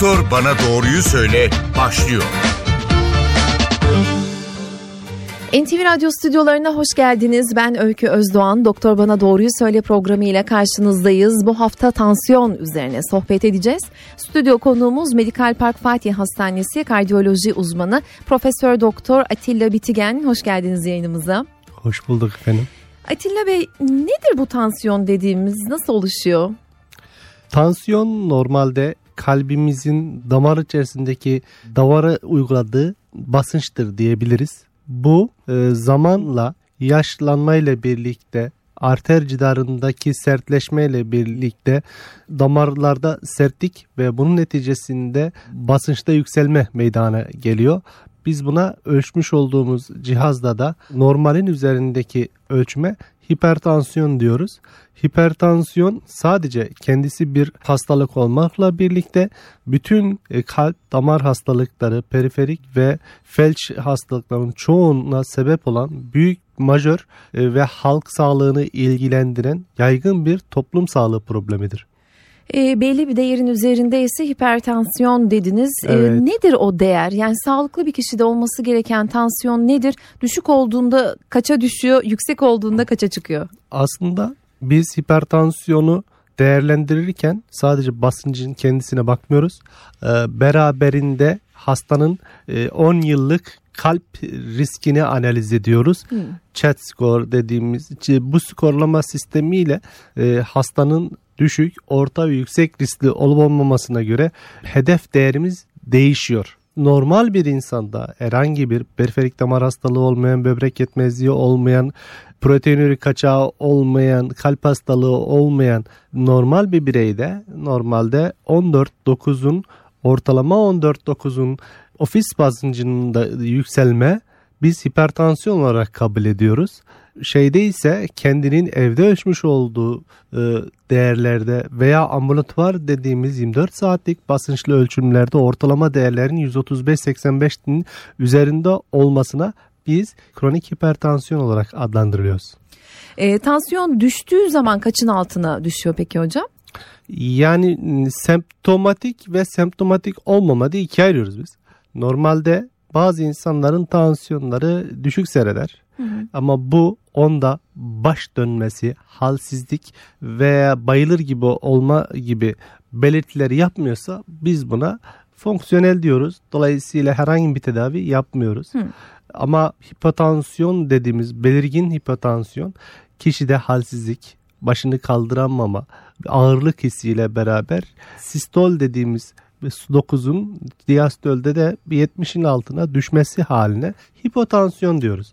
Doktor Bana Doğruyu Söyle başlıyor. NTV Radyo stüdyolarına hoş geldiniz. Ben Öykü Özdoğan. Doktor Bana Doğruyu Söyle programı ile karşınızdayız. Bu hafta tansiyon üzerine sohbet edeceğiz. Stüdyo konuğumuz Medikal Park Fatih Hastanesi kardiyoloji uzmanı Profesör Doktor Atilla Bitigen. Hoş geldiniz yayınımıza. Hoş bulduk efendim. Atilla Bey nedir bu tansiyon dediğimiz nasıl oluşuyor? Tansiyon normalde kalbimizin damar içerisindeki davara uyguladığı basınçtır diyebiliriz. Bu e, zamanla yaşlanmayla birlikte arter cidarındaki sertleşmeyle birlikte damarlarda sertlik ve bunun neticesinde basınçta yükselme meydana geliyor. Biz buna ölçmüş olduğumuz cihazda da normalin üzerindeki ölçme hipertansiyon diyoruz. Hipertansiyon sadece kendisi bir hastalık olmakla birlikte bütün e, kalp damar hastalıkları, periferik ve felç hastalıklarının çoğuna sebep olan büyük majör e, ve halk sağlığını ilgilendiren yaygın bir toplum sağlığı problemidir e, belli bir değerin üzerinde ise hipertansiyon dediniz. Evet. E, nedir o değer? Yani sağlıklı bir kişide olması gereken tansiyon nedir? Düşük olduğunda kaça düşüyor, yüksek olduğunda kaça çıkıyor? Aslında biz hipertansiyonu değerlendirirken sadece basıncın kendisine bakmıyoruz. E, beraberinde hastanın e, 10 yıllık kalp riskini analiz ediyoruz. Hmm. Chat score dediğimiz bu skorlama sistemiyle e, hastanın düşük, orta ve yüksek riskli olup olmamasına göre hedef değerimiz değişiyor. Normal bir insanda herhangi bir periferik damar hastalığı olmayan, böbrek yetmezliği olmayan, proteinürik kaçağı olmayan, kalp hastalığı olmayan normal bir bireyde normalde 14-9'un ortalama 14-9'un ofis basıncının da yükselme biz hipertansiyon olarak kabul ediyoruz. Şeyde ise kendinin evde ölçmüş olduğu e, değerlerde veya ambulatuvar dediğimiz 24 saatlik basınçlı ölçümlerde ortalama değerlerin 135-85'in üzerinde olmasına biz kronik hipertansiyon olarak adlandırıyoruz. E, tansiyon düştüğü zaman kaçın altına düşüyor peki hocam? Yani semptomatik ve semptomatik olmama diye ikiye ayırıyoruz biz. Normalde bazı insanların tansiyonları düşük seyreder. Hı hı. Ama bu onda baş dönmesi, halsizlik veya bayılır gibi olma gibi belirtileri yapmıyorsa biz buna fonksiyonel diyoruz. Dolayısıyla herhangi bir tedavi yapmıyoruz. Hı. Ama hipotansiyon dediğimiz belirgin hipotansiyon kişide halsizlik, başını kaldıramama, ağırlık hissiyle beraber sistol dediğimiz ve su diastolde de 70'in altına düşmesi haline hipotansiyon diyoruz.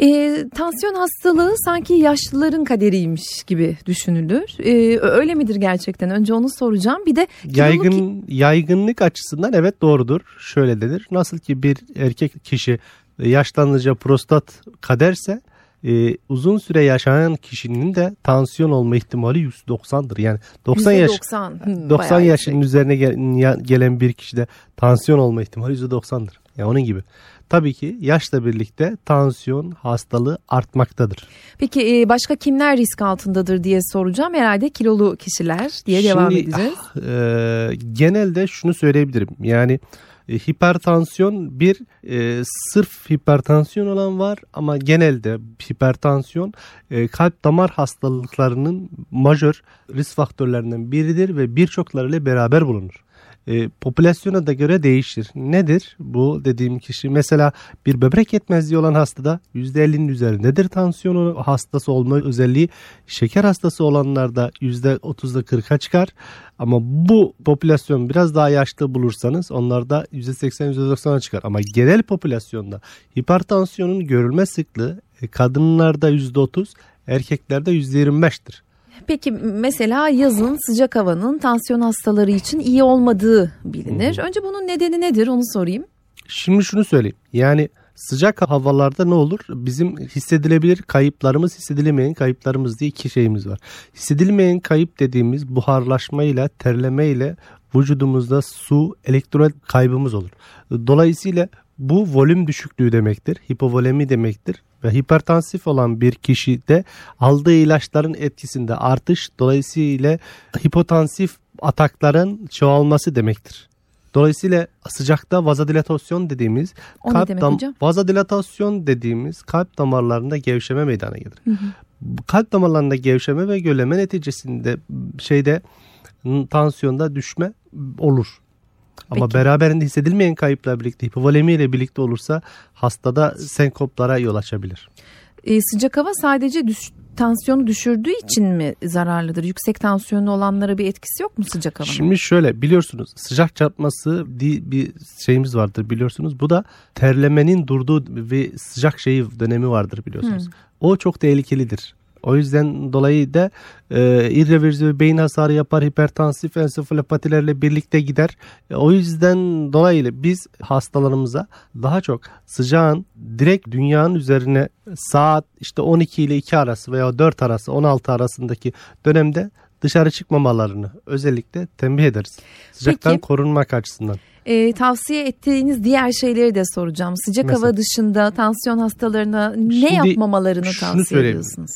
E, tansiyon hastalığı sanki yaşlıların kaderiymiş gibi düşünülür. E, öyle midir gerçekten? Önce onu soracağım. Bir de yaygın ki... yaygınlık açısından evet doğrudur. Şöyle denir. Nasıl ki bir erkek kişi yaşlanınca prostat kaderse e, uzun süre yaşayan kişinin de tansiyon olma ihtimali 190'dır. Yani 90 yaş 90, 90 yaşının yüksek. üzerine gel, gelen bir kişide tansiyon olma ihtimali %90'dır. Yani onun gibi. Tabii ki yaşla birlikte tansiyon hastalığı artmaktadır. Peki e, başka kimler risk altındadır diye soracağım. Herhalde kilolu kişiler diye Şimdi, devam edeceğiz. Ah, e, genelde şunu söyleyebilirim. Yani e, hipertansiyon bir e, sırf hipertansiyon olan var ama genelde hipertansiyon e, kalp damar hastalıklarının majör risk faktörlerinden biridir ve birçoklarıyla beraber bulunur e, popülasyona da göre değişir. Nedir bu dediğim kişi? Mesela bir böbrek yetmezliği olan hastada %50'nin üzerindedir tansiyonu hastası olma özelliği. Şeker hastası olanlarda %30'da 40'a çıkar. Ama bu popülasyon biraz daha yaşlı bulursanız onlarda %80 %90'a çıkar. Ama genel popülasyonda hipertansiyonun görülme sıklığı e, kadınlarda %30 erkeklerde %25'tir. Peki mesela yazın sıcak havanın tansiyon hastaları için iyi olmadığı bilinir. Önce bunun nedeni nedir onu sorayım. Şimdi şunu söyleyeyim. Yani sıcak havalarda ne olur? Bizim hissedilebilir kayıplarımız, hissedilemeyen kayıplarımız diye iki şeyimiz var. Hissedilmeyen kayıp dediğimiz buharlaşmayla, terlemeyle vücudumuzda su, elektrolit kaybımız olur. Dolayısıyla bu volüm düşüklüğü demektir. Hipovolemi demektir. Ve hipertansif olan bir kişide aldığı ilaçların etkisinde artış dolayısıyla hipotansif atakların çoğalması demektir. Dolayısıyla sıcakta vazodilatasyon dediğimiz O ne demek hocam? vazodilatasyon dediğimiz kalp damarlarında gevşeme meydana gelir. Kalp damarlarında gevşeme ve göleme neticesinde şeyde tansiyonda düşme olur. Ama Peki. beraberinde hissedilmeyen kayıpla birlikte hipovolemi ile birlikte olursa hastada senkoplara yol açabilir. E, sıcak hava sadece düş- tansiyonu düşürdüğü için mi zararlıdır? Yüksek tansiyonlu olanlara bir etkisi yok mu sıcak havanın? Şimdi şöyle biliyorsunuz sıcak çarpması bir şeyimiz vardır biliyorsunuz. Bu da terlemenin durduğu bir sıcak şeyi dönemi vardır biliyorsunuz. O çok tehlikelidir. O yüzden dolayı da e, irreversible beyin hasarı yapar, hipertansif ensefalopatilerle birlikte gider. E, o yüzden dolayı biz hastalarımıza daha çok sıcağın direkt dünyanın üzerine saat işte 12 ile 2 arası veya 4 arası 16 arasındaki dönemde dışarı çıkmamalarını özellikle tembih ederiz. Sıcaktan Peki. korunmak açısından. E, tavsiye ettiğiniz diğer şeyleri de soracağım. Sıcak Mesela? hava dışında tansiyon hastalarına ne yapmamalarını tavsiye ediyorsunuz?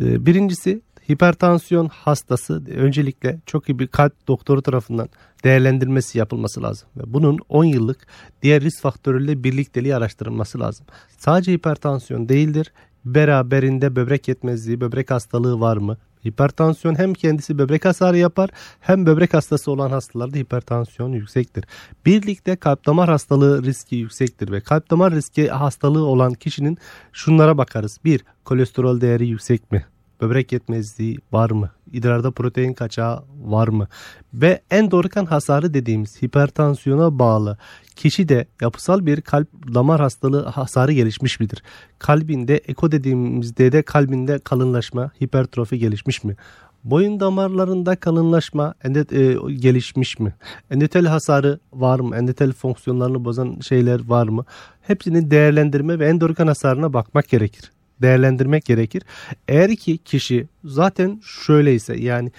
Ee, Birincisi hipertansiyon hastası öncelikle çok iyi bir kalp doktoru tarafından değerlendirmesi yapılması lazım. Ve bunun 10 yıllık diğer risk faktörüyle birlikteliği araştırılması lazım. Sadece hipertansiyon değildir. Beraberinde böbrek yetmezliği, böbrek hastalığı var mı? Hipertansiyon hem kendisi böbrek hasarı yapar hem böbrek hastası olan hastalarda hipertansiyon yüksektir. Birlikte kalp damar hastalığı riski yüksektir ve kalp damar riski hastalığı olan kişinin şunlara bakarız. Bir, kolesterol değeri yüksek mi? Böbrek yetmezliği var mı? İdrarda protein kaçağı var mı? Ve endokan hasarı dediğimiz hipertansiyona bağlı kişi de yapısal bir kalp damar hastalığı hasarı gelişmiş midir? Kalbinde eko dediğimizde de kalbinde kalınlaşma, hipertrofi gelişmiş mi? Boyun damarlarında kalınlaşma endet, e, gelişmiş mi? Endotel hasarı var mı? Endotel fonksiyonlarını bozan şeyler var mı? Hepsini değerlendirme ve endorgan hasarına bakmak gerekir değerlendirmek gerekir. Eğer ki kişi zaten şöyleyse yani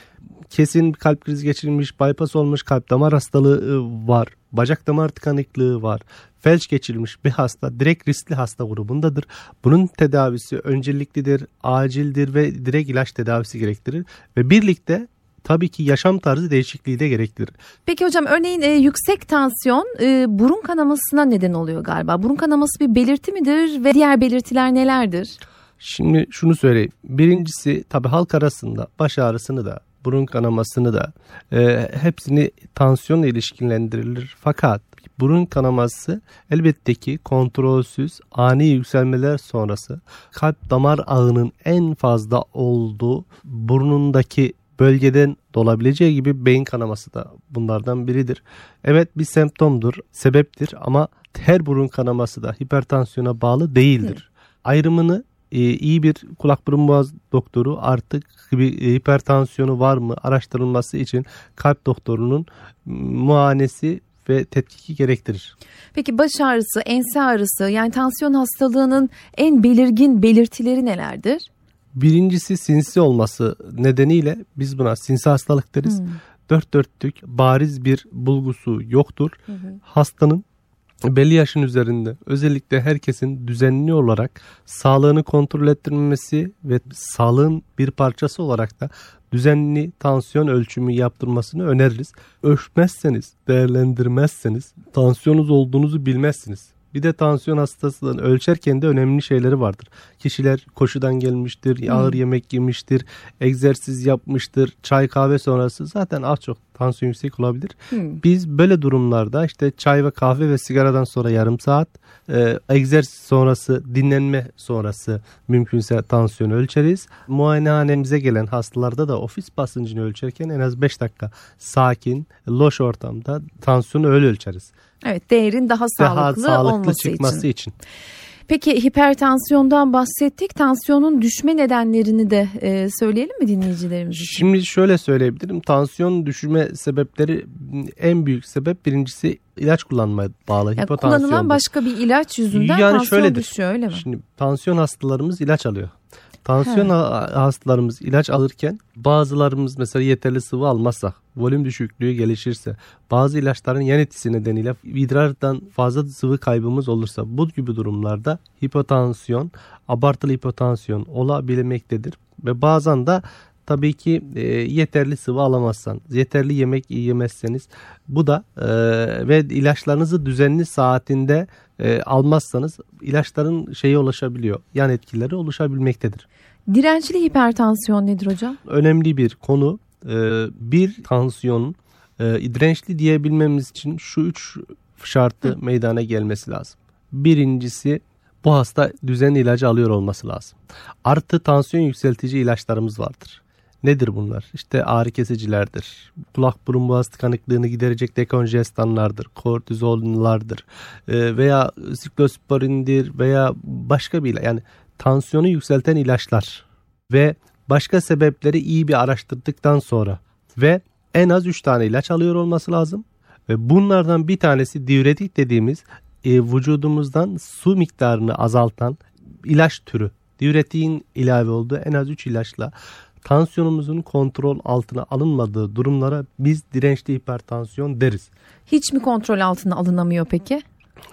kesin kalp krizi geçirmiş, bypass olmuş, kalp damar hastalığı e, var, bacak damar tıkanıklığı var, felç geçirmiş bir hasta direkt riskli hasta grubundadır. Bunun tedavisi önceliklidir, acildir ve direkt ilaç tedavisi gerektirir ve birlikte tabii ki yaşam tarzı değişikliği de gerektirir. Peki hocam örneğin e, yüksek tansiyon e, burun kanamasına neden oluyor galiba. Burun kanaması bir belirti midir ve diğer belirtiler nelerdir? Şimdi şunu söyleyeyim. Birincisi tabii halk arasında baş ağrısını da burun kanamasını da e, hepsini tansiyonla ilişkilendirilir. Fakat burun kanaması elbette ki kontrolsüz ani yükselmeler sonrası kalp damar ağının en fazla olduğu burnundaki bölgeden dolabileceği gibi beyin kanaması da bunlardan biridir. Evet bir semptomdur, sebeptir ama her burun kanaması da hipertansiyona bağlı değildir. Ayrımını e, iyi bir kulak burun boğaz doktoru artık bir e, hipertansiyonu var mı araştırılması için kalp doktorunun muayenesi ve tetkiki gerektirir. Peki baş ağrısı, ense ağrısı yani tansiyon hastalığının en belirgin belirtileri nelerdir? Birincisi sinsi olması nedeniyle biz buna sinsi hastalık deriz. Dört dörtlük bariz bir bulgusu yoktur. Hastanın belli yaşın üzerinde özellikle herkesin düzenli olarak sağlığını kontrol ettirmesi ve sağlığın bir parçası olarak da düzenli tansiyon ölçümü yaptırmasını öneririz. Ölçmezseniz, değerlendirmezseniz tansiyonunuz olduğunuzu bilmezsiniz. Bir de tansiyon hastasının ölçerken de önemli şeyleri vardır. Kişiler koşudan gelmiştir, ağır yemek yemiştir, egzersiz yapmıştır, çay kahve sonrası zaten az çok tansiyon yüksek olabilir. Biz böyle durumlarda işte çay ve kahve ve sigaradan sonra yarım saat, e, egzersiz sonrası, dinlenme sonrası mümkünse tansiyon ölçeriz. Muayenehanemize gelen hastalarda da ofis basıncını ölçerken en az 5 dakika sakin, loş ortamda tansiyonu öyle ölçeriz. Evet değerin daha Daha sağlıklı, sağlıklı olması çıkması için. için. Peki hipertansiyondan bahsettik. Tansiyonun düşme nedenlerini de e, söyleyelim mi dinleyicilerimiz için? Şimdi şöyle söyleyebilirim. Tansiyon düşürme sebepleri en büyük sebep birincisi ilaç kullanmaya bağlı. Yani kullanılan başka bir ilaç yüzünden Yani tansiyon şöyledir. düşüyor öyle mi? Şimdi tansiyon hastalarımız ilaç alıyor. Tansiyon ha- hastalarımız ilaç alırken bazılarımız mesela yeterli sıvı almazsa, volüm düşüklüğü gelişirse, bazı ilaçların yan etkisi nedeniyle idrardan fazla sıvı kaybımız olursa bu gibi durumlarda hipotansiyon, abartılı hipotansiyon olabilmektedir. Ve bazen de tabii ki e, yeterli sıvı alamazsan, yeterli yemek yemezseniz bu da e, ve ilaçlarınızı düzenli saatinde e, almazsanız ilaçların şeyi ulaşabiliyor. Yan etkileri oluşabilmektedir. Dirençli hipertansiyon nedir hocam? Önemli bir konu. E, bir tansiyonun e, dirençli diyebilmemiz için şu üç şartı Hı. meydana gelmesi lazım. Birincisi bu hasta düzenli ilacı alıyor olması lazım. Artı tansiyon yükseltici ilaçlarımız vardır. Nedir bunlar? İşte ağrı kesicilerdir. Kulak burun boğaz tıkanıklığını giderecek dekonjestanlardır. Kortizollardır. E, veya siklosporindir veya başka bir. Yani tansiyonu yükselten ilaçlar. Ve başka sebepleri iyi bir araştırdıktan sonra ve en az 3 tane ilaç alıyor olması lazım. Ve bunlardan bir tanesi diüretik dediğimiz e, vücudumuzdan su miktarını azaltan ilaç türü. Diüretiğin ilave olduğu en az 3 ilaçla tansiyonumuzun kontrol altına alınmadığı durumlara biz dirençli hipertansiyon deriz. Hiç mi kontrol altına alınamıyor peki?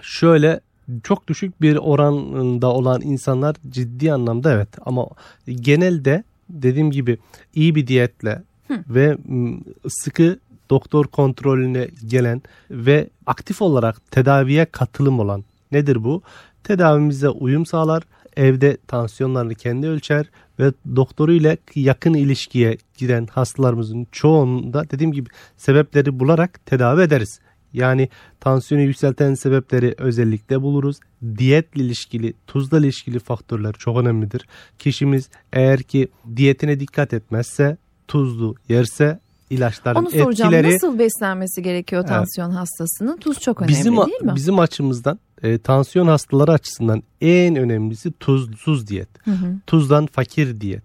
Şöyle çok düşük bir oranda olan insanlar ciddi anlamda evet ama genelde dediğim gibi iyi bir diyetle Hı. ve sıkı doktor kontrolüne gelen ve aktif olarak tedaviye katılım olan nedir bu? Tedavimize uyum sağlar, evde tansiyonlarını kendi ölçer ve doktoru ile yakın ilişkiye giren hastalarımızın çoğunda dediğim gibi sebepleri bularak tedavi ederiz. Yani tansiyonu yükselten sebepleri özellikle buluruz. Diyetle ilişkili, tuzla ilişkili faktörler çok önemlidir. Kişimiz eğer ki diyetine dikkat etmezse, tuzlu yerse ilaçların Onu soracağım. etkileri... Nasıl beslenmesi gerekiyor tansiyon evet. hastasının? Tuz çok önemli bizim, değil mi? Bizim açımızdan e, tansiyon hastaları açısından en önemlisi tuzsuz diyet. Hı hı. Tuzdan fakir diyet.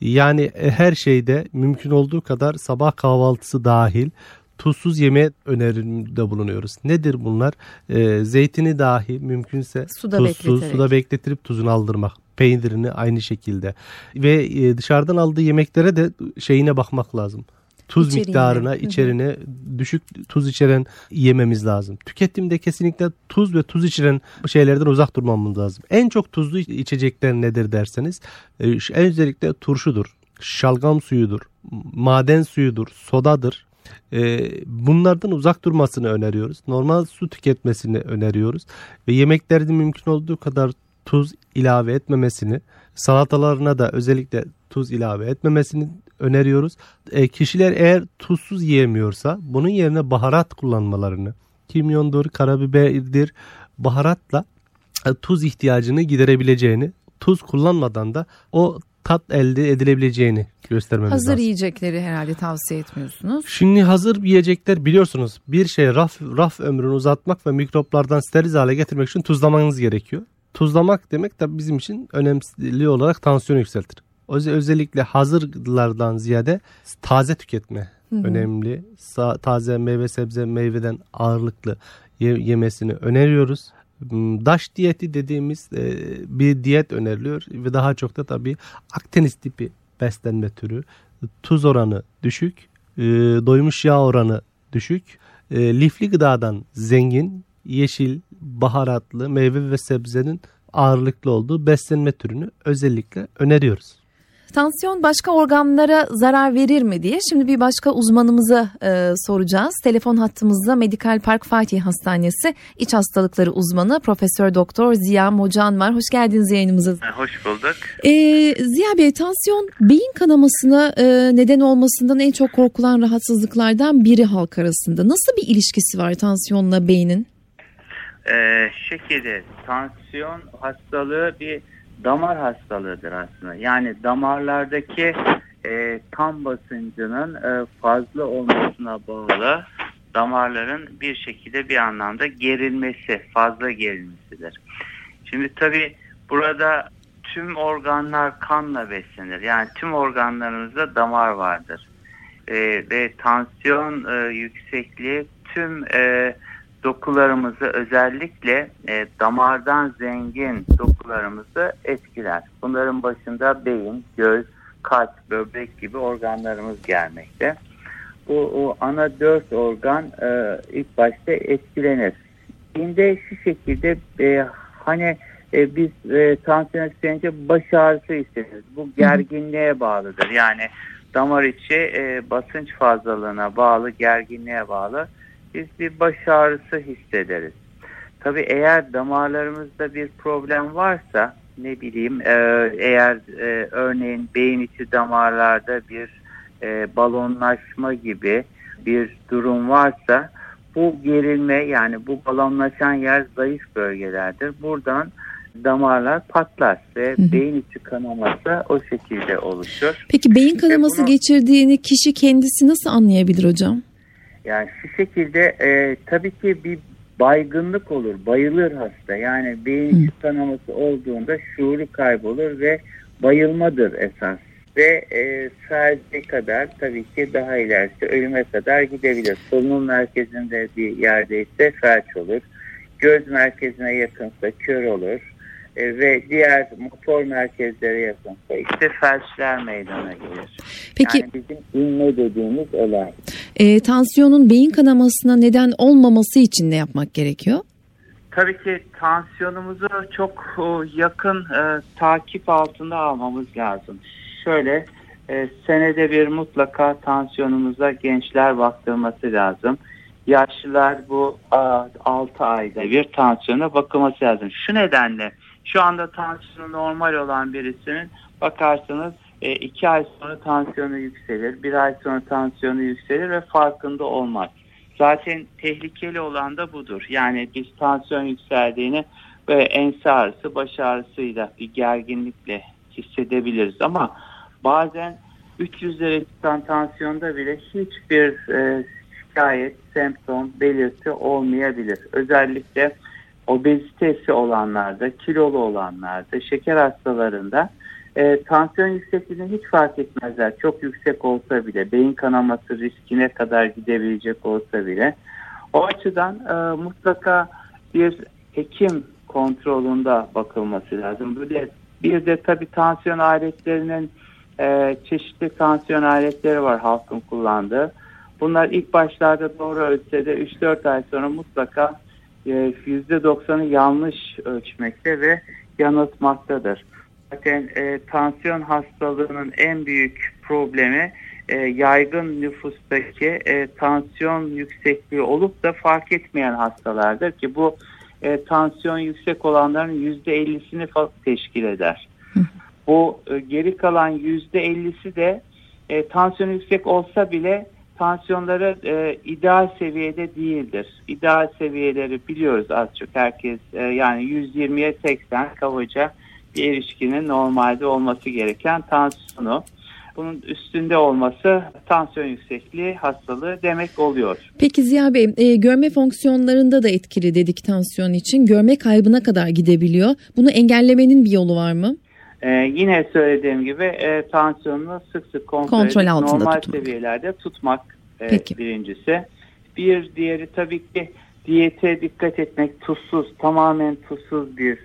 Yani e, her şeyde mümkün olduğu kadar sabah kahvaltısı dahil tuzsuz yeme önerimde bulunuyoruz. Nedir bunlar? E, zeytini dahi mümkünse suda tuzsuz suda bekletirip tuzunu aldırmak. Peynirini aynı şekilde. Ve e, dışarıdan aldığı yemeklere de şeyine bakmak lazım tuz İçeriğine. miktarına, içerine düşük tuz içeren yememiz lazım. Tüketimde kesinlikle tuz ve tuz içeren şeylerden uzak durmamız lazım. En çok tuzlu içecekler nedir derseniz e, en özellikle turşudur, şalgam suyudur, maden suyudur, sodadır. E, bunlardan uzak durmasını öneriyoruz. Normal su tüketmesini öneriyoruz. Ve yemeklerde mümkün olduğu kadar tuz ilave etmemesini, salatalarına da özellikle tuz ilave etmemesini öneriyoruz. E, kişiler eğer tuzsuz yiyemiyorsa bunun yerine baharat kullanmalarını, kimyondur, karabiberdir, baharatla e, tuz ihtiyacını giderebileceğini, tuz kullanmadan da o tat elde edilebileceğini göstermemiz hazır lazım. Hazır yiyecekleri herhalde tavsiye etmiyorsunuz. Şimdi hazır yiyecekler biliyorsunuz bir şey raf, raf ömrünü uzatmak ve mikroplardan steril hale getirmek için tuzlamanız gerekiyor. Tuzlamak demek de bizim için önemli olarak tansiyon yükseltir. Özellikle hazırlardan ziyade taze tüketme Hı-hı. önemli. Sa- taze meyve sebze meyveden ağırlıklı ye- yemesini öneriyoruz. Hmm, daş diyeti dediğimiz e, bir diyet öneriliyor ve daha çok da tabii Akdeniz tipi beslenme türü. Tuz oranı düşük, e, doymuş yağ oranı düşük, e, lifli gıdadan zengin, yeşil, baharatlı meyve ve sebzenin ağırlıklı olduğu beslenme türünü özellikle öneriyoruz. Tansiyon başka organlara zarar verir mi diye şimdi bir başka uzmanımıza e, soracağız. Telefon hattımızda Medikal Park Fatih Hastanesi İç Hastalıkları uzmanı Profesör Doktor Ziya Mocan var. Hoş geldiniz yayınımıza. Hoş bulduk. E, Ziya Bey tansiyon beyin kanamasına e, neden olmasından en çok korkulan rahatsızlıklardan biri halk arasında. Nasıl bir ilişkisi var tansiyonla beynin? Ee, şekilde tansiyon hastalığı bir damar hastalığıdır aslında. Yani damarlardaki e, kan basıncının e, fazla olmasına bağlı damarların bir şekilde bir anlamda gerilmesi, fazla gerilmesidir. Şimdi tabi burada tüm organlar kanla beslenir. Yani tüm organlarımızda damar vardır. E, ve tansiyon e, yüksekliği tüm e, dokularımızı özellikle e, damardan zengin dokularımızı etkiler. Bunların başında beyin, göz, kalp, böbrek gibi organlarımız gelmekte. Bu o ana dört organ e, ilk başta etkilenir. Şimdi şu şekilde e, hani e, biz e, tansiyon yükselince baş ağrısı hissederiz. Bu gerginliğe bağlıdır. Yani damar içi e, basınç fazlalığına bağlı, gerginliğe bağlı biz bir baş ağrısı hissederiz. Tabii eğer damarlarımızda bir problem varsa ne bileyim e, eğer e, örneğin beyin içi damarlarda bir e, balonlaşma gibi bir durum varsa bu gerilme yani bu balonlaşan yer zayıf bölgelerdir. Buradan damarlar patlar ve beyin içi kanaması o şekilde oluşur. Peki beyin kanaması bunu, geçirdiğini kişi kendisi nasıl anlayabilir hocam? Yani şu şekilde e, tabii ki bir baygınlık olur, bayılır hasta. Yani beyin kanaması olduğunda şuuru kaybolur ve bayılmadır esas. Ve e, sadece kadar tabii ki daha ilerisi ölüme kadar gidebilir. Solunum merkezinde bir yerdeyse felç olur. Göz merkezine yakınsa kör olur e, ve diğer motor merkezlere yakınsa işte felçler meydana gelir. Peki, yani bizim inme dediğimiz olay. E, tansiyonun beyin kanamasına neden olmaması için ne yapmak gerekiyor? Tabii ki tansiyonumuzu çok yakın e, takip altında almamız lazım. Şöyle e, senede bir mutlaka tansiyonumuza gençler baktırması lazım. Yaşlılar bu a, 6 ayda bir tansiyona bakılması lazım. Şu nedenle şu anda tansiyonu normal olan birisinin bakarsanız e, iki ay sonra tansiyonu yükselir, bir ay sonra tansiyonu yükselir ve farkında olmaz. Zaten tehlikeli olan da budur. Yani biz tansiyon yükseldiğini böyle ense ağrısı, baş ağrısıyla bir gerginlikle hissedebiliriz ama bazen 300'lere çıkan tansiyonda bile hiçbir e, şikayet, semptom, belirti olmayabilir. Özellikle obezitesi olanlarda, kilolu olanlarda, şeker hastalarında e, tansiyon yüksekliğini hiç fark etmezler. Çok yüksek olsa bile, beyin kanaması riskine kadar gidebilecek olsa bile. O açıdan e, mutlaka bir hekim kontrolünde bakılması lazım. De, bir de tabii tansiyon aletlerinin e, çeşitli tansiyon aletleri var halkın kullandığı. Bunlar ilk başlarda doğru ölçse de 3-4 ay sonra mutlaka %90'ı e, yanlış ölçmekte ve yanıltmaktadır. Zaten e, tansiyon hastalığının en büyük problemi e, yaygın nüfustaki e, tansiyon yüksekliği olup da fark etmeyen hastalardır ki bu e, tansiyon yüksek olanların %50'sini teşkil eder. Bu e, geri kalan %50'si de e, tansiyon yüksek olsa bile tansiyonları e, ideal seviyede değildir. İdeal seviyeleri biliyoruz az çok herkes e, yani 120'ye 80 kabaca bir erişkinin normalde olması gereken tansiyonu. Bunun üstünde olması tansiyon yüksekliği hastalığı demek oluyor. Peki Ziya Bey e, görme fonksiyonlarında da etkili dedik tansiyon için. Görme kaybına kadar gidebiliyor. Bunu engellemenin bir yolu var mı? Ee, yine söylediğim gibi e, tansiyonunu sık sık kontrol, kontrol edip normal tutmak. seviyelerde tutmak e, Peki. birincisi. Bir diğeri tabii ki diyete dikkat etmek tuzsuz tamamen tuzsuz bir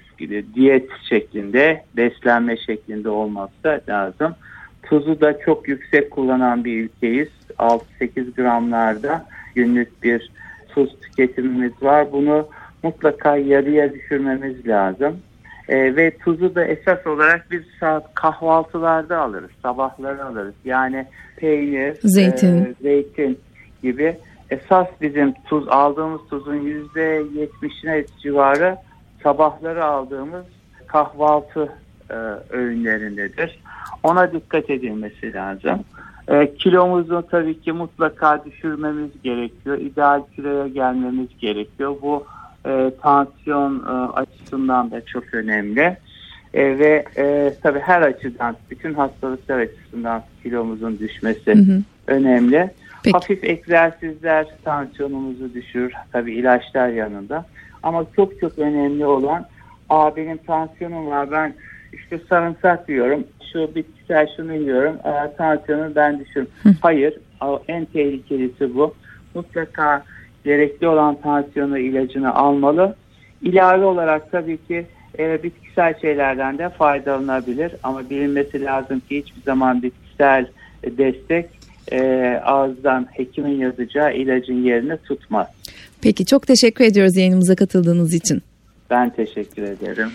diyet şeklinde beslenme şeklinde olması lazım. Tuzu da çok yüksek kullanan bir ülkeyiz. 6-8 gramlarda günlük bir tuz tüketimimiz var. Bunu mutlaka yarıya düşürmemiz lazım. E, ve tuzu da esas olarak biz saat kahvaltılarda alırız, sabahları alırız. Yani peynir, zeytin, e, zeytin gibi esas bizim tuz aldığımız tuzun yüzde yetmişine civarı sabahları aldığımız kahvaltı e, öğünlerindedir. Ona dikkat edilmesi lazım. E, kilomuzu tabii ki mutlaka düşürmemiz gerekiyor. İdeal kiloya gelmemiz gerekiyor. Bu e, tansiyon e, açısından da çok önemli. E, ve e, tabii her açıdan, bütün hastalıklar açısından kilomuzun düşmesi hı hı. önemli. Peki. Hafif egzersizler tansiyonumuzu düşürür. Tabii ilaçlar yanında. Ama çok çok önemli olan Aa benim tansiyonum var ben işte sarımsak yiyorum şu bitkisel şunu yiyorum Aa, tansiyonu ben düşürüm. Hayır en tehlikelisi bu. Mutlaka gerekli olan tansiyonu ilacını almalı. İlave olarak tabii ki e, bitkisel şeylerden de faydalanabilir ama bilinmesi lazım ki hiçbir zaman bitkisel destek e, ağızdan hekimin yazacağı ilacın yerini tutmaz. Peki çok teşekkür ediyoruz yayınımıza katıldığınız için. Ben teşekkür ederim.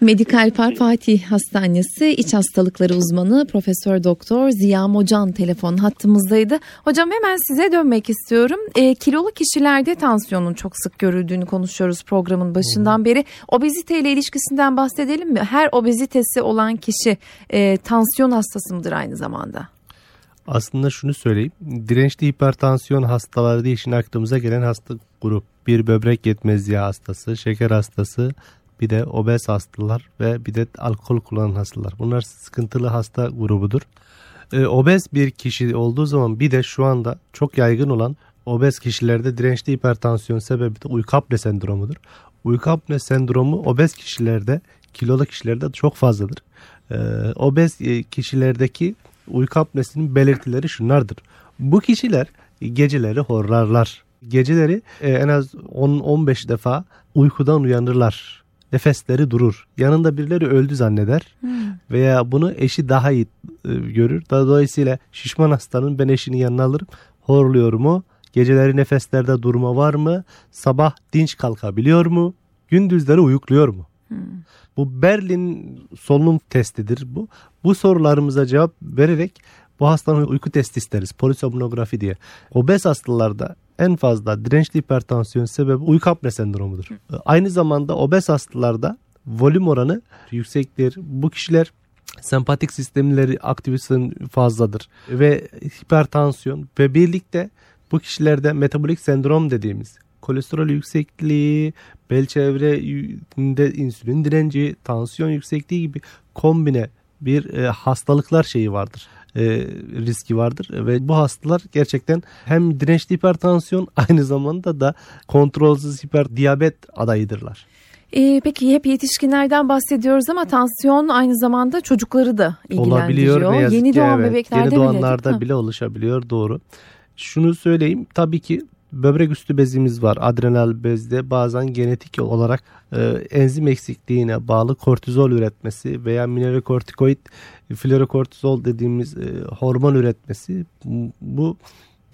Medikal Park Fatih Hastanesi İç Hastalıkları Uzmanı Profesör Doktor Ziya Mocan telefon hattımızdaydı. Hocam hemen size dönmek istiyorum. E, kilolu kişilerde tansiyonun çok sık görüldüğünü konuşuyoruz programın başından hmm. beri. Obezite ile ilişkisinden bahsedelim mi? Her obezitesi olan kişi e, tansiyon hastası mıdır aynı zamanda? Aslında şunu söyleyeyim. Dirençli hipertansiyon hastaları diye işin aklımıza gelen hasta grup. Bir böbrek yetmezliği hastası, şeker hastası, bir de obez hastalar ve bir de alkol kullanan hastalar. Bunlar sıkıntılı hasta grubudur. Ee, obez bir kişi olduğu zaman bir de şu anda çok yaygın olan obez kişilerde dirençli hipertansiyon sebebi de uyku apne sendromudur. Uyku apne sendromu obez kişilerde, kilolu kişilerde çok fazladır. Ee, obez e, kişilerdeki uyku apnesinin belirtileri şunlardır. Bu kişiler geceleri horlarlar. Geceleri e, en az 10-15 defa uykudan uyanırlar nefesleri durur. Yanında birileri öldü zanneder hmm. veya bunu eşi daha iyi e, görür. Dolayısıyla şişman hastanın ben eşini yanına alırım. Horluyor mu? Geceleri nefeslerde durma var mı? Sabah dinç kalkabiliyor mu? Gündüzleri uyukluyor mu? Hmm. Bu Berlin solunum testidir bu. Bu sorularımıza cevap vererek bu hastanın uyku testi isteriz. Polisomnografi diye. Obez hastalarda en fazla dirençli hipertansiyon sebebi uyku apne sendromudur. Aynı zamanda obez hastalarda volüm oranı yüksektir. Bu kişiler sempatik sistemleri aktivitesinin fazladır ve hipertansiyon ve birlikte bu kişilerde metabolik sendrom dediğimiz kolesterol yüksekliği, bel çevrede insülin direnci, tansiyon yüksekliği gibi kombine bir e, hastalıklar şeyi vardır e, riski vardır ve bu hastalar gerçekten hem dirençli hipertansiyon aynı zamanda da kontrolsüz hiperdiyabet adayıdırlar. Ee, peki hep yetişkinlerden bahsediyoruz ama tansiyon aynı zamanda çocukları da ilgilendiriyor. Olabiliyor ne yazık yeni doğan evet, bebeklerde yeni doğanlarda bile, bile oluşabiliyor doğru. Şunu söyleyeyim tabii ki böbrek üstü bezimiz var. Adrenal bezde bazen genetik olarak e, enzim eksikliğine bağlı kortizol üretmesi veya mineralokortikoid florokortizol dediğimiz e, hormon üretmesi bu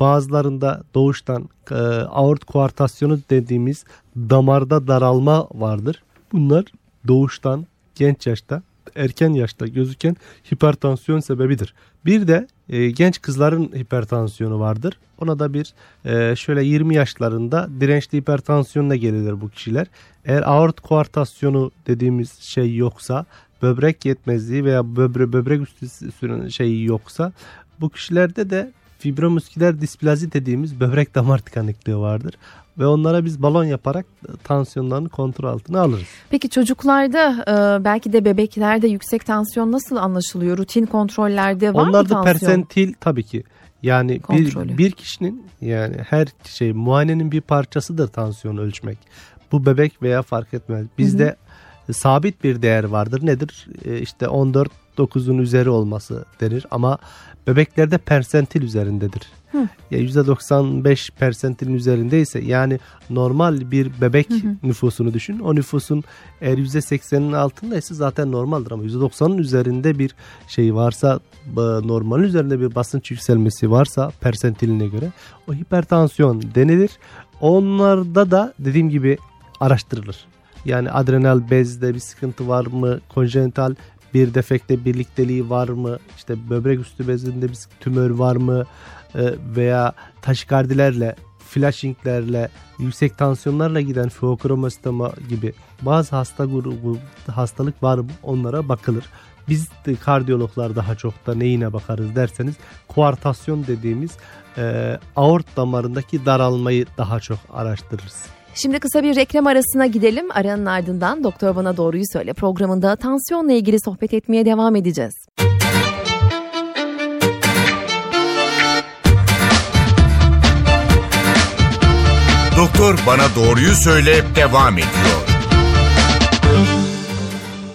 bazılarında doğuştan e, aort kuartasyonu dediğimiz damarda daralma vardır. Bunlar doğuştan genç yaşta erken yaşta gözüken hipertansiyon sebebidir. Bir de e, genç kızların hipertansiyonu vardır. Ona da bir e, şöyle 20 yaşlarında dirençli hipertansiyonla gelir bu kişiler. Eğer aort kuartasyonu dediğimiz şey yoksa böbrek yetmezliği veya böbre, böbrek üstü şeyi yoksa bu kişilerde de fibromusküler displazi dediğimiz böbrek damar tıkanıklığı vardır ve onlara biz balon yaparak tansiyonlarını kontrol altına alırız. Peki çocuklarda e, belki de bebeklerde yüksek tansiyon nasıl anlaşılıyor? Rutin kontrollerde var Onlarda mı tansiyon? persentil tabii ki. Yani bir, bir kişinin yani her şey muayenenin bir parçasıdır tansiyon ölçmek. Bu bebek veya fark etmez. Bizde hı hı. sabit bir değer vardır. Nedir? E, işte 14 9'un üzeri olması denir ama bebeklerde persentil üzerindedir. Hı. Ya %95 persentilin üzerindeyse yani normal bir bebek hı hı. nüfusunu düşün. O nüfusun eğer %80'in altındaysa zaten normaldir ama %90'ın üzerinde bir şey varsa normalin üzerinde bir basınç yükselmesi varsa persentiline göre o hipertansiyon denilir. Onlarda da dediğim gibi araştırılır. Yani adrenal bezde bir sıkıntı var mı? Konjenital bir defekte birlikteliği var mı? İşte böbrek üstü bezinde bir tümör var mı? E, veya taşikardilerle, flashinglerle, yüksek tansiyonlarla giden feokromostoma gibi bazı hasta grubu hastalık var mı? Onlara bakılır. Biz de kardiyologlar daha çok da neyine bakarız derseniz kuartasyon dediğimiz e, aort damarındaki daralmayı daha çok araştırırız. Şimdi kısa bir reklam arasına gidelim. Aranın ardından Doktor Bana Doğruyu Söyle programında tansiyonla ilgili sohbet etmeye devam edeceğiz. Doktor Bana Doğruyu Söyle devam ediyor.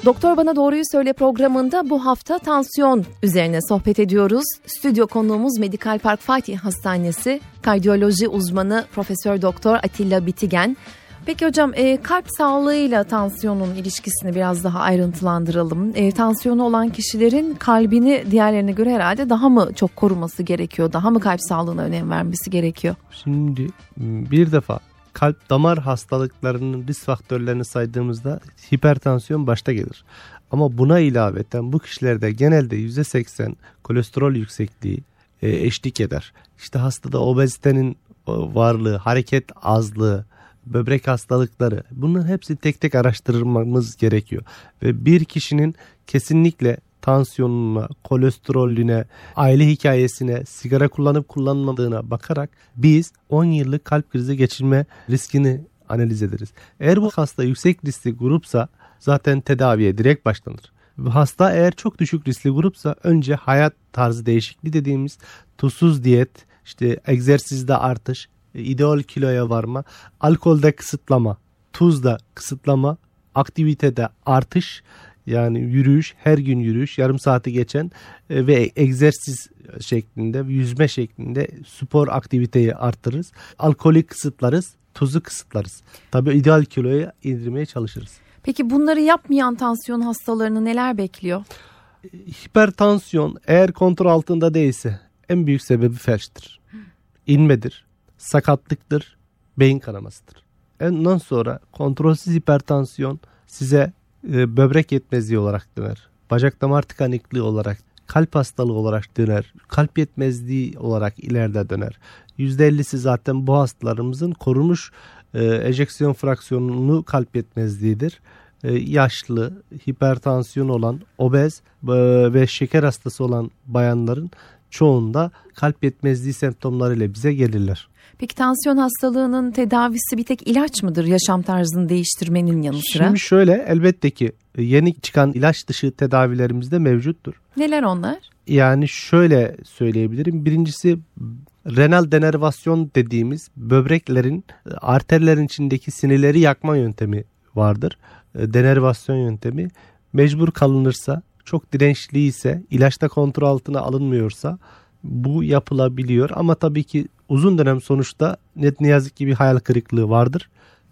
Doktor Bana Doğruyu Söyle programında bu hafta tansiyon üzerine sohbet ediyoruz. Stüdyo konuğumuz Medikal Park Fatih Hastanesi kardiyoloji uzmanı Profesör Doktor Atilla Bitigen. Peki hocam e, kalp sağlığıyla tansiyonun ilişkisini biraz daha ayrıntılandıralım. E, tansiyonu olan kişilerin kalbini diğerlerine göre herhalde daha mı çok koruması gerekiyor? Daha mı kalp sağlığına önem vermesi gerekiyor? Şimdi bir defa kalp damar hastalıklarının risk faktörlerini saydığımızda hipertansiyon başta gelir. Ama buna ilaveten bu kişilerde genelde %80 kolesterol yüksekliği e, eşlik eder. İşte hastada obezitenin varlığı, hareket azlığı, böbrek hastalıkları bunların hepsini tek tek araştırmamız gerekiyor. Ve bir kişinin kesinlikle tansiyonuna, kolesterolüne, aile hikayesine, sigara kullanıp kullanmadığına bakarak biz 10 yıllık kalp krizi geçirme riskini analiz ederiz. Eğer bu hasta yüksek riskli grupsa zaten tedaviye direkt başlanır. Hasta eğer çok düşük riskli grupsa önce hayat tarzı değişikliği dediğimiz tuzsuz diyet, işte egzersizde artış, ideal kiloya varma, alkolde kısıtlama, tuzda kısıtlama, aktivitede artış yani yürüyüş, her gün yürüyüş, yarım saati geçen e, ve egzersiz şeklinde, yüzme şeklinde spor aktiviteyi arttırırız. Alkolü kısıtlarız, tuzu kısıtlarız. Tabii ideal kiloya indirmeye çalışırız. Peki bunları yapmayan tansiyon hastalarını neler bekliyor? Hipertansiyon eğer kontrol altında değilse en büyük sebebi felçtir. İnmedir, sakatlıktır, beyin kanamasıdır. Ondan sonra kontrolsüz hipertansiyon size e, böbrek yetmezliği olarak döner. Bacak damar tıkanıklığı olarak, kalp hastalığı olarak döner. Kalp yetmezliği olarak ileride döner. %50'si zaten bu hastalarımızın korunmuş e, ejeksiyon fraksiyonunu kalp yetmezliğidir. E, yaşlı, hipertansiyon olan, obez e, ve şeker hastası olan bayanların çoğunda kalp yetmezliği semptomlarıyla bize gelirler. Peki tansiyon hastalığının tedavisi bir tek ilaç mıdır yaşam tarzını değiştirmenin yanı sıra? Şimdi şöyle elbette ki yeni çıkan ilaç dışı tedavilerimiz de mevcuttur. Neler onlar? Yani şöyle söyleyebilirim. Birincisi renal denervasyon dediğimiz böbreklerin arterlerin içindeki sinirleri yakma yöntemi vardır. Denervasyon yöntemi mecbur kalınırsa çok dirençli ise ilaçta kontrol altına alınmıyorsa bu yapılabiliyor ama tabii ki uzun dönem sonuçta net ne yazık ki bir hayal kırıklığı vardır.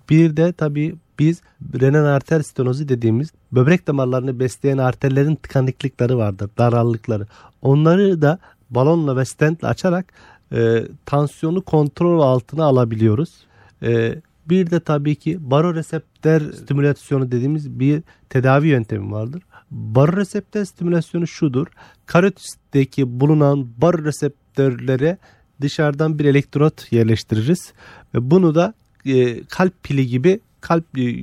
Bir de tabii biz renal arter stenozu dediğimiz böbrek damarlarını besleyen arterlerin tıkanıklıkları vardır, darallıkları. Onları da balonla ve stentle açarak e, tansiyonu kontrol altına alabiliyoruz. E, bir de tabii ki baroreseptör stimülasyonu dediğimiz bir tedavi yöntemi vardır. Baroreseptör stimülasyonu şudur. Karotisteki bulunan baroreseptörlere dışarıdan bir elektrot yerleştiririz. Ve bunu da e, kalp pili gibi kalp e,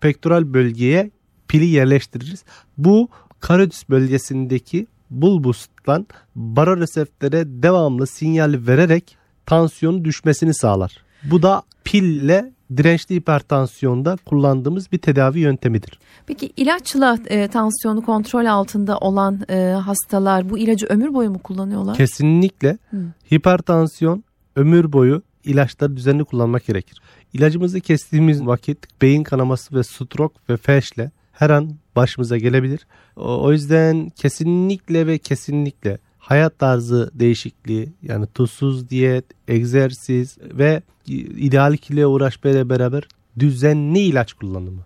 pektoral bölgeye pili yerleştiririz. Bu karotis bölgesindeki bulbustan baroreseptöre devamlı sinyal vererek tansiyonun düşmesini sağlar. Bu da pille dirençli hipertansiyonda kullandığımız bir tedavi yöntemidir. Peki ilaçla e, tansiyonu kontrol altında olan e, hastalar bu ilacı ömür boyu mu kullanıyorlar? Kesinlikle. Hı. Hipertansiyon ömür boyu ilaçları düzenli kullanmak gerekir. İlacımızı kestiğimiz vakit beyin kanaması ve stroke ve felçle her an başımıza gelebilir. O yüzden kesinlikle ve kesinlikle hayat tarzı değişikliği yani tuzsuz diyet, egzersiz ve ideal kilo uğraşmayla beraber düzenli ilaç kullanımı.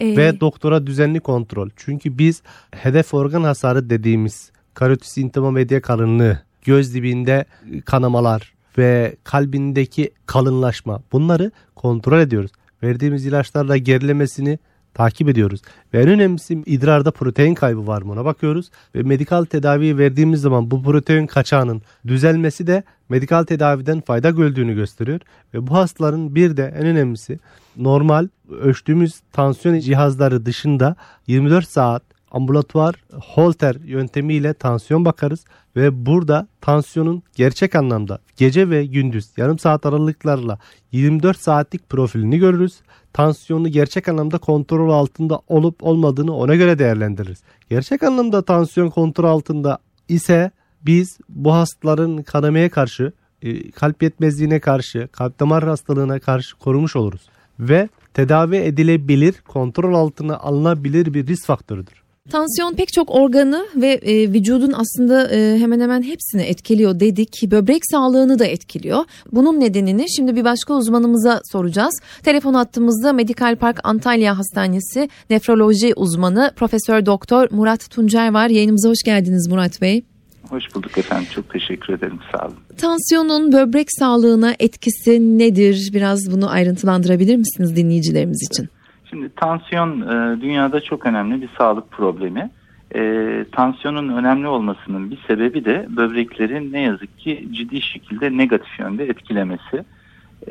Ee... Ve doktora düzenli kontrol. Çünkü biz hedef organ hasarı dediğimiz karotis intima medya kalınlığı, göz dibinde kanamalar ve kalbindeki kalınlaşma bunları kontrol ediyoruz. Verdiğimiz ilaçlarla gerilemesini takip ediyoruz. Ve en önemlisi idrarda protein kaybı var mı ona bakıyoruz. Ve medikal tedaviyi verdiğimiz zaman bu protein kaçağının düzelmesi de medikal tedaviden fayda gördüğünü gösteriyor. Ve bu hastaların bir de en önemlisi normal ölçtüğümüz tansiyon cihazları dışında 24 saat ambulatuar holter yöntemiyle tansiyon bakarız ve burada tansiyonun gerçek anlamda gece ve gündüz yarım saat aralıklarla 24 saatlik profilini görürüz. Tansiyonu gerçek anlamda kontrol altında olup olmadığını ona göre değerlendiririz. Gerçek anlamda tansiyon kontrol altında ise biz bu hastaların kanamaya karşı, e, kalp yetmezliğine karşı, kalp damar hastalığına karşı korumuş oluruz. Ve tedavi edilebilir, kontrol altına alınabilir bir risk faktörüdür. Tansiyon pek çok organı ve e, vücudun aslında e, hemen hemen hepsini etkiliyor dedik. Böbrek sağlığını da etkiliyor. Bunun nedenini şimdi bir başka uzmanımıza soracağız. Telefon attığımızda Medikal Park Antalya Hastanesi nefroloji uzmanı Profesör Doktor Murat Tuncer var. Yayınımıza hoş geldiniz Murat Bey. Hoş bulduk efendim. Çok teşekkür ederim. Sağ olun. Tansiyonun böbrek sağlığına etkisi nedir? Biraz bunu ayrıntılandırabilir misiniz dinleyicilerimiz için? Şimdi tansiyon e, dünyada çok önemli bir sağlık problemi. E, tansiyonun önemli olmasının bir sebebi de böbreklerin ne yazık ki ciddi şekilde negatif yönde etkilemesi.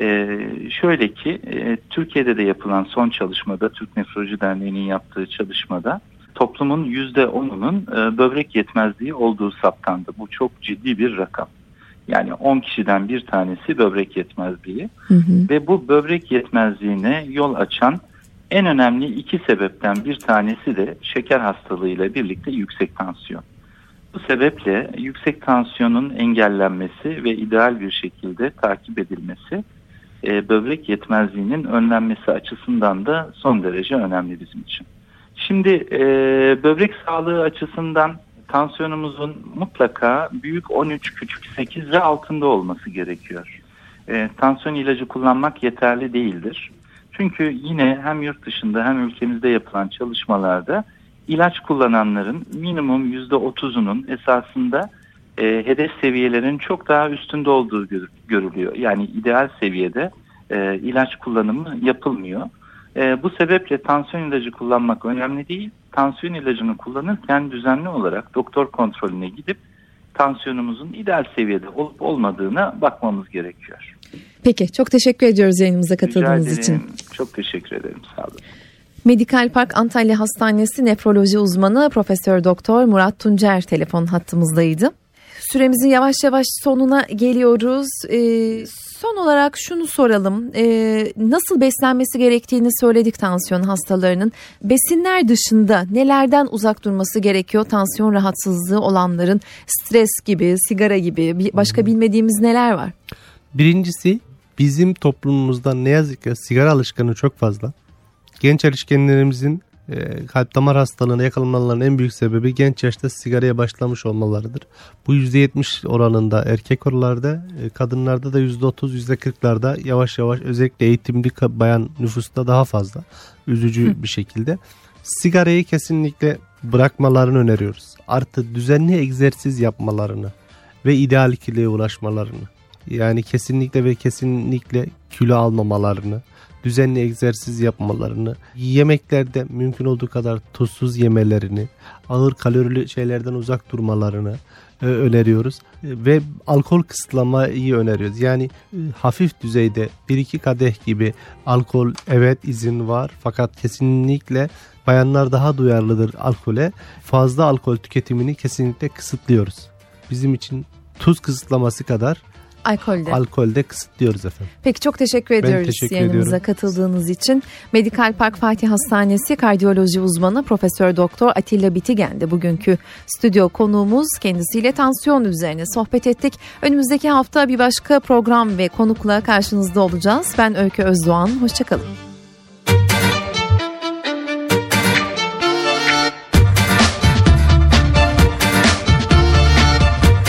E, şöyle ki e, Türkiye'de de yapılan son çalışmada Türk Nefroloji Derneği'nin yaptığı çalışmada toplumun %10'unun e, böbrek yetmezliği olduğu saptandı. Bu çok ciddi bir rakam. Yani 10 kişiden bir tanesi böbrek yetmezliği Hı hı. ve bu böbrek yetmezliğine yol açan en önemli iki sebepten bir tanesi de şeker hastalığı ile birlikte yüksek tansiyon. Bu sebeple yüksek tansiyonun engellenmesi ve ideal bir şekilde takip edilmesi e, böbrek yetmezliğinin önlenmesi açısından da son derece önemli bizim için. Şimdi e, böbrek sağlığı açısından tansiyonumuzun mutlaka büyük 13, küçük 8 ve altında olması gerekiyor. E, tansiyon ilacı kullanmak yeterli değildir. Çünkü yine hem yurt dışında hem ülkemizde yapılan çalışmalarda ilaç kullananların minimum %30'unun esasında e, hedef seviyelerin çok daha üstünde olduğu gör- görülüyor. Yani ideal seviyede e, ilaç kullanımı yapılmıyor. E, bu sebeple tansiyon ilacı kullanmak önemli değil. Tansiyon ilacını kullanırken düzenli olarak doktor kontrolüne gidip tansiyonumuzun ideal seviyede olup olmadığına bakmamız gerekiyor. Peki çok teşekkür ediyoruz yayınımıza Rica katıldığınız ederim. için. Çok teşekkür ederim. Sağ olun. Medikal Park Antalya Hastanesi nefroloji uzmanı Profesör Doktor Murat Tuncer telefon hattımızdaydı. Süremizin yavaş yavaş sonuna geliyoruz. Ee, son olarak şunu soralım. Ee, nasıl beslenmesi gerektiğini söyledik tansiyon hastalarının. Besinler dışında nelerden uzak durması gerekiyor tansiyon rahatsızlığı olanların? Stres gibi, sigara gibi başka bilmediğimiz neler var? Birincisi bizim toplumumuzda ne yazık ki sigara alışkanlığı çok fazla. Genç erişkinlerimizin e, kalp damar hastalığına yakalanmalarının en büyük sebebi genç yaşta sigaraya başlamış olmalarıdır. Bu %70 oranında erkek oralarda, e, kadınlarda da %30, %40'larda yavaş yavaş özellikle eğitimli bayan nüfusta daha fazla. Üzücü bir şekilde. Sigarayı kesinlikle bırakmalarını öneriyoruz. Artı düzenli egzersiz yapmalarını ve ideal kiloya ulaşmalarını. Yani kesinlikle ve kesinlikle kilo almamalarını, düzenli egzersiz yapmalarını, yemeklerde mümkün olduğu kadar tuzsuz yemelerini, ağır kalorili şeylerden uzak durmalarını e, öneriyoruz. E, ve alkol kısıtlamayı öneriyoruz. Yani e, hafif düzeyde 1-2 kadeh gibi alkol evet izin var fakat kesinlikle bayanlar daha duyarlıdır alkole. Fazla alkol tüketimini kesinlikle kısıtlıyoruz. Bizim için tuz kısıtlaması kadar Alkolde. alkolde kısıtlıyoruz efendim. Peki çok teşekkür ediyoruz teşekkür yayınımıza ediyorum. katıldığınız için. Medikal Park Fatih Hastanesi kardiyoloji uzmanı Profesör Doktor Atilla Bitigen de bugünkü stüdyo konuğumuz. Kendisiyle tansiyon üzerine sohbet ettik. Önümüzdeki hafta bir başka program ve konukla karşınızda olacağız. Ben Öykü Özdoğan. Hoşçakalın.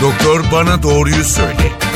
Doktor bana doğruyu söyle.